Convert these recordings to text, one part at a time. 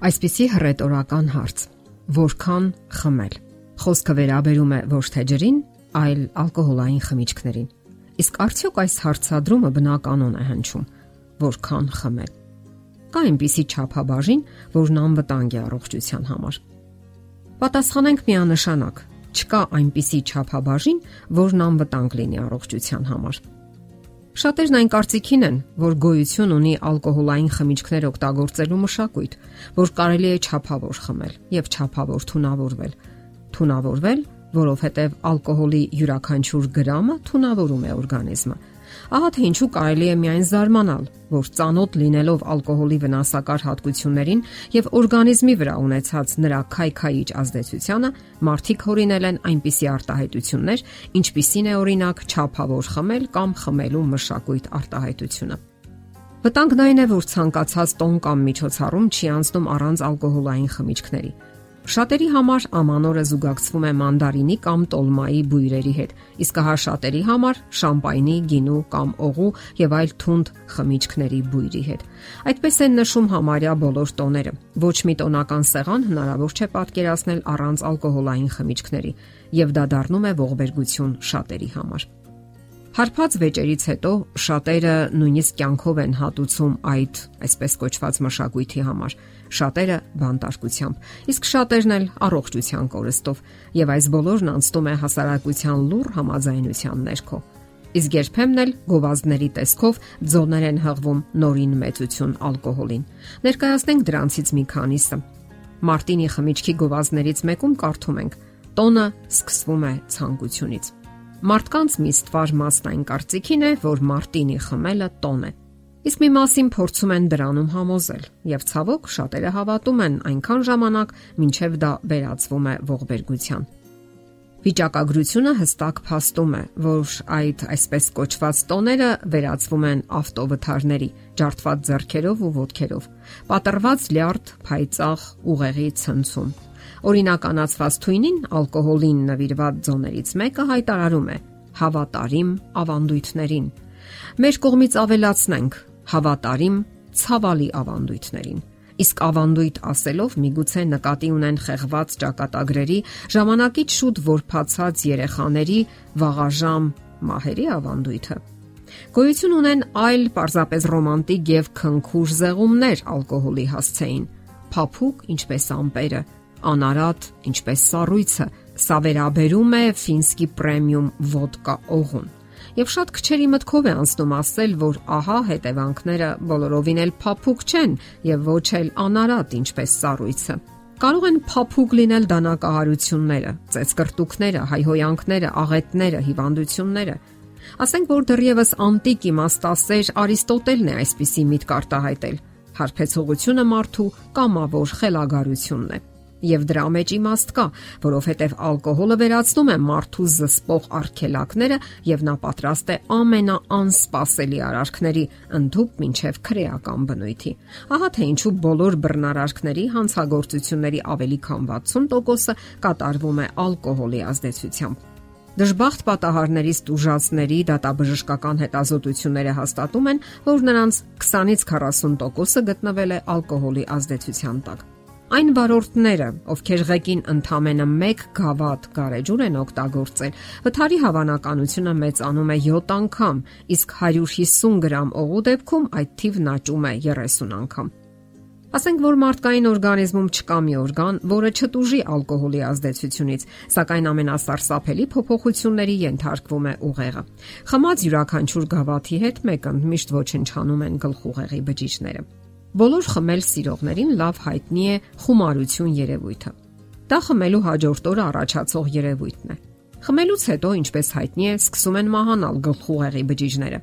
Այսպիսի հռետորական հարց. Որքան խմել։ Խոսքը վերաբերում է ոչ թե ջրին, այլ ալկոհոլային խմիչքներին։ Իսկ արդյոք այս հարցադրումը բնականon է հնչում։ Որքան խմել։ Կա այնպիսի չափաբաժին, որն անվտանգ է առողջության համար։ Պատասխանենք միանշանակ։ Չկա այնպիսի չափաբաժին, որն անվտանգ լինի առողջության համար։ Շատերն այն կարծիքին են, որ գոյություն ունի ալկոհոլային խմիչքներ օգտագործելու մշակույթ, որ կարելի է ճափավոր խմել եւ ճափավոր թունավորվել։ Թունավորվել, որովհետեւ ալկոհոլի յուրաքանչյուր գրամը թունավորում է օրգանիզմը Ահա թե ինչու կարելի է միայն զարմանալ, որ ծանոթ լինելով ալկոհոլի վնասակար հատկություններին եւ օրգանիզմի վրա ունեցած նրա քայքայիչ ազդեցությանը, մարդիկ հորինել են այնպիսի արտահայտություններ, ինչպիսին է օրինակ ճափավոր խմել կամ խմելու մշակույթ արտահայտությունը։ Վտանգն այն է, որ ցանկացած տոն կամ միջոցառում չի անցնում առանց ալկոհոլային խմիչքների։ Շատերի համար ամանորը զուգակցվում է մանդարինի կամ տոլմայի բույրերի հետ, իսկ հա շատերի համար շամպայնի, գինու կամ օղու եւ այլ թունդ խմիչքների բույրի հետ։ Այդպես են նշում համարյա բոլոր տոները։ Ոչ մի տոնական սեղան հնարավոր չէ պատկերացնել առանց ալկոհոլային խմիչքների, եւ դա դառնում է ողբերգություն շատերի համար։ Հարբած վեճերից հետո շատերը նույնիսկ կյանքով են հատուցում այդ այսպես կոչված մշակույթի համար շատերը բանտարկությամբ, իսկ շատերն էլ առողջության կորստով, եւ այս բոլորն անցնում է հասարակության լուր համաձայնության ներքո։ Իսկ երբեմն էլ գովազդների տեսքով ձոներ են հղվում նորին մեծություն ալկոհոլին։ Ներկայացնենք դրանցից մի քանիսը։ Մարտինի խմիչքի գովազդներից մեկում կարդում ենք. տոնը սկսվում է ցանկությունից։ Մարդկանց մի ստվար մասն այն կարծիքին է, որ Մարտինի խմելը տոն է։ Իսկ մի մասին փորձում են դրանում համոզել, եւ ցավոք շատերը հավատում են այնքան ժամանակ, մինչև դա վերածվում է ողբերգության։ Վիճակագրությունը հստակ փաստում է, որ այդ այսպես կոչված տոները վերածվում են ավտովթարների, ջարդված ձեռքերով ու ոտքերով, պատրված լյարդ, փայծաղ, ուղեղի ցնցում։ Օրինականացված թույնին ալկոհոլին նվիրված ձոներից մեկը հայտարարում է. հավատարիմ ավանդույթներին։ Մեր կողմից ավելացնենք, հավատարիմ ցավալի ավանդույթներին։ Իսկ ավանդույթ ասելով միգուցե նկատի ունեն խեղված ճակատագրերի ժամանակից շուտ որփացած երեխաների վաղաժամ մահերի ավանդույթը։ Գոյություն ունեն այլ պարզապես ռոմանտիկ եւ քնքուշ զեղումներ ալկոհոլի հասցեին։ Փափուկ, ինչպես ամպերը, անարատ, ինչպես սառույցը, սա վերաբերում է ֆինսկի պրեմիում ոդկա օղուն եւ շատ քչերի մտքով է անցնում ասել, որ ահա հետևանքները բոլորովին էլ փափուկ չեն եւ ոչ էլ անարատ ինչպես սառույցը։ Կարող են փափուկ լինել դանակահարությունները, ծեծկրտուկները, հայհոյանքները, աղետները, հիվանդությունները։ Ասենք որ դեռևս անտիկ իմաստասեր Արիստոտելն է այսպիսի միտք արտահայտել։ Հարբեցողությունը մարդու կամավոր խելագարությունն է եւ դրա մեջ իմաստ կա, որովհետեւ ալկոհոլը վերացնում է մարդու զսպող արգելակները եւ նա պատրաստ է ամենաանսպասելի արարքների ընդհուպ մինչև քրեական բնույթի։ Ահա թե ինչու բոլոր բռնարարքների հանցագործությունների ավելի քան 60%-ը կատարվում է ալկոհոլի ազդեցությամբ։ Դժբախտ պատահարներից տուժածների դատաբժշկական հետազոտությունները հաստատում են, որ նրանց 20-ից 40%-ը գտնվել է ալկոհոլի ազդեցության տակ։ Այն վարորդները, ովքեր ղեկին ընդամենը 1 գավաթ գարեջուր են օգտագործել, վթարի հավանականությունը մեծանում է 7 անգամ, իսկ 150 գրամ օղու դեպքում այդ թիվն աճում է 30 անգամ։ Ասենք որ մարդկային օրգանիզմում չկա մի օրգան, որը չտուժի ալկոհոլի ազդեցությունից, սակայն ամենասարսափելի փոփոխությունների ենթարկվում է ուղեղը։ Խմած յուրաքանչյուր գավաթի հետ մեկը միշտ ոչնչանում են գլխուղեղի բջիջները։ Բոլոր խմել սիրողներին լավ հայտնի է խումարություն երևույթը։ Դա խմելու հաջորդ օրը առաջացող երևույթն է։ Խմելուց հետո, ինչպես հայտնի է, սկսում են մահանալ գլխուղեղի բջիջները։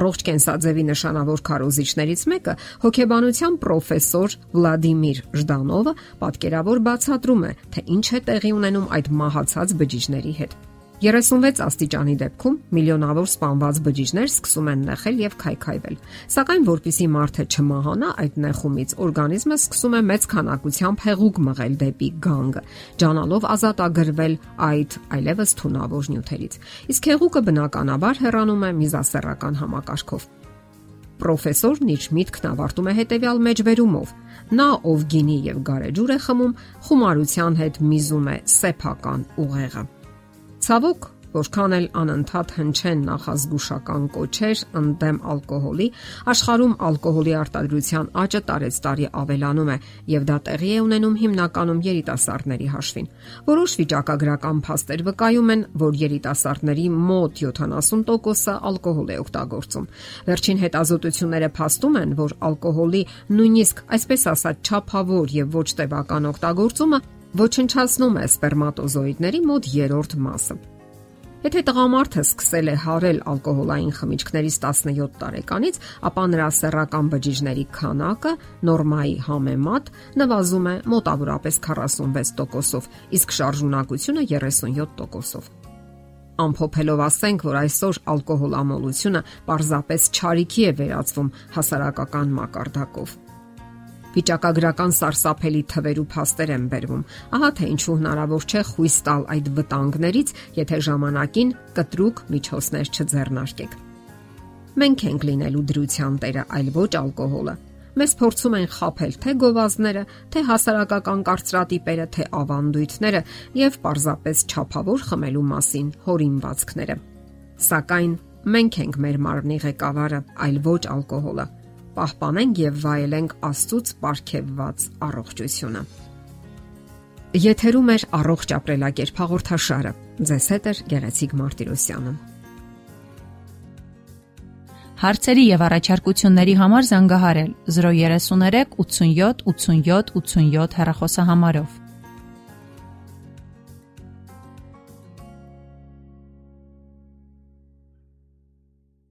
Առողջ կենսաձևի նշանավոր քարոզիչներից մեկը հոգեբանության պրոֆեսոր Վլադիմիր Ժդանովը պատկերավոր բացատրում է, թե ինչ է տեղի ունենում այդ մահացած բջիջների հետ։ 36 աստիճանի դեպքում միլիոնավոր սպանված բջիջներ սկսում են նեղել եւ քայքայվել։ Սակայն որpիսի մարդը չմահանա այդ նեղումից, օրգանիզմը սկսում է մեծ քանակությամբ հեղուկ մղել դեպի գանգը, ջանալով ազատագրվել այդ այլևս թունավոր նյութերից։ Իսկ հեղուկը բնականաբար հեռանում է միզասեռական համակարգով։ Պրոֆեսորն իր միտքն ավարտում է հետեւյալ մեջբերումով. Նա, ով գինի եւ գարեջուր է խմում, խումարության հետ միզում է սեփական ուղեղը։ Ցավոք, Որքան էլ անընդհատ հնչեն նախազգուշական կոչեր ընդդեմ ալկոհոլի, աշխարհում ալկոհոլի արտադրության աճը տարեցտարի ավելանում է, եւ դա տեղի է ունենում հիմնականում երիտասարդների հաշվին։ Որոշ վիճակագրական փաստեր վկայում են, որ երիտասարդների մոտ 70%-ը ալկոհոլ է օգտագործում։ Վերջին հետազոտությունները փաստում են, որ ալկոհոլի նույնիսկ այսպես ասած չափավոր եւ ոչ տևական օգտագործումը ոչնչացնում է սպերմատոզոիդների մոտ երրորդ մասը։ Եթե տղամարդը սկսել է հարել ալկոհոլային խմիչքներից 17 տարեկանից, ապա նրա սեռական բջիջների քանակը նորմայի համեմատ նվազում է մոտավորապես 46%-ով, իսկ շարժունակությունը 37%-ով։ Ամփոփելով ասենք, որ այսօր ալկոհոլամոլությունը պարզապես ճարիքի է վերածվում հասարակական մակարդակով։ Վիճակագրական սարսափելի թվեր ու փաստեր են բերվում։ Ահա թե ինչու հնարավոր չէ խույս տալ այդ վտանգներից, եթե ժամանակին կտրուկ միջոցներ չձեռնարկեք։ Մենք ենք լինելու դրության տերը, այլ ոչ ալկոհոլը։ Մեզ փորձում են խაფել թե գովազները, թե հասարակական կարծրատիպերը, թե ավանդույթները եւ պարզապես ճափավոր խմելու մասին հորինվածքները։ Սակայն մենք ենք մեր մարմնի ղեկավարը, այլ ոչ ալկոհոլը պահպանենք եւ վայելենք Աստծուց ապարգևված առողջությունը։ Եթերում է առողջ ապրելակերպ հաղորդաշարը։ Ձեզ հետ է Գեղեցիկ Մարտիրոսյանը։ Հարցերի եւ առաջարկությունների համար զանգահարել 033 87 87 87 հեռախոսահամարով։